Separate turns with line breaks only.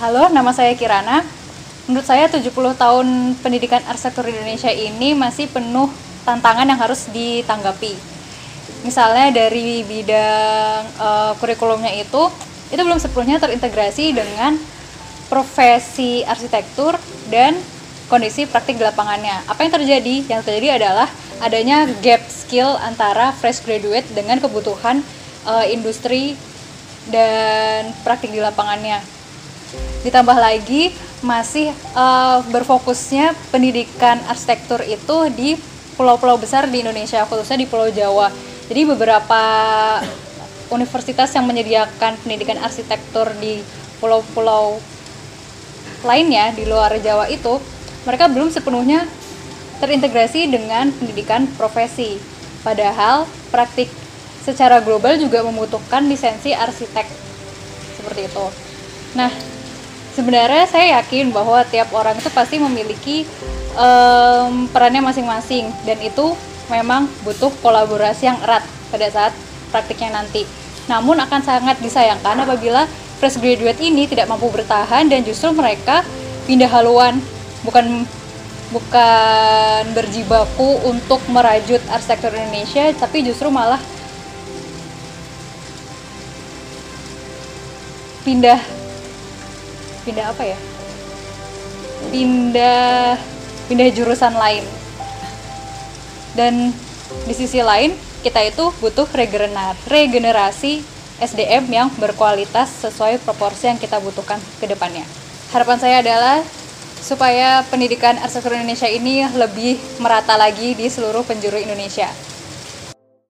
Halo, nama saya Kirana. Menurut saya 70 tahun pendidikan arsitektur Indonesia ini masih penuh tantangan yang harus ditanggapi. Misalnya dari bidang uh, kurikulumnya itu, itu belum sepenuhnya terintegrasi dengan profesi arsitektur dan kondisi praktik di lapangannya. Apa yang terjadi? Yang terjadi adalah adanya gap skill antara fresh graduate dengan kebutuhan uh, industri dan praktik di lapangannya ditambah lagi masih uh, berfokusnya pendidikan arsitektur itu di pulau-pulau besar di Indonesia khususnya di Pulau Jawa. Jadi beberapa universitas yang menyediakan pendidikan arsitektur di pulau-pulau lainnya di luar Jawa itu mereka belum sepenuhnya terintegrasi dengan pendidikan profesi. Padahal praktik secara global juga membutuhkan lisensi arsitek. Seperti itu. Nah sebenarnya saya yakin bahwa tiap orang itu pasti memiliki um, perannya masing-masing dan itu memang butuh kolaborasi yang erat pada saat praktiknya nanti. Namun akan sangat disayangkan apabila fresh graduate ini tidak mampu bertahan dan justru mereka pindah haluan bukan bukan berjibaku untuk merajut arsitektur Indonesia tapi justru malah pindah pindah apa ya pindah pindah jurusan lain dan di sisi lain kita itu butuh regenerasi SDM yang berkualitas sesuai proporsi yang kita butuhkan ke depannya. Harapan saya adalah supaya pendidikan arsitektur Indonesia ini lebih merata lagi di seluruh penjuru Indonesia.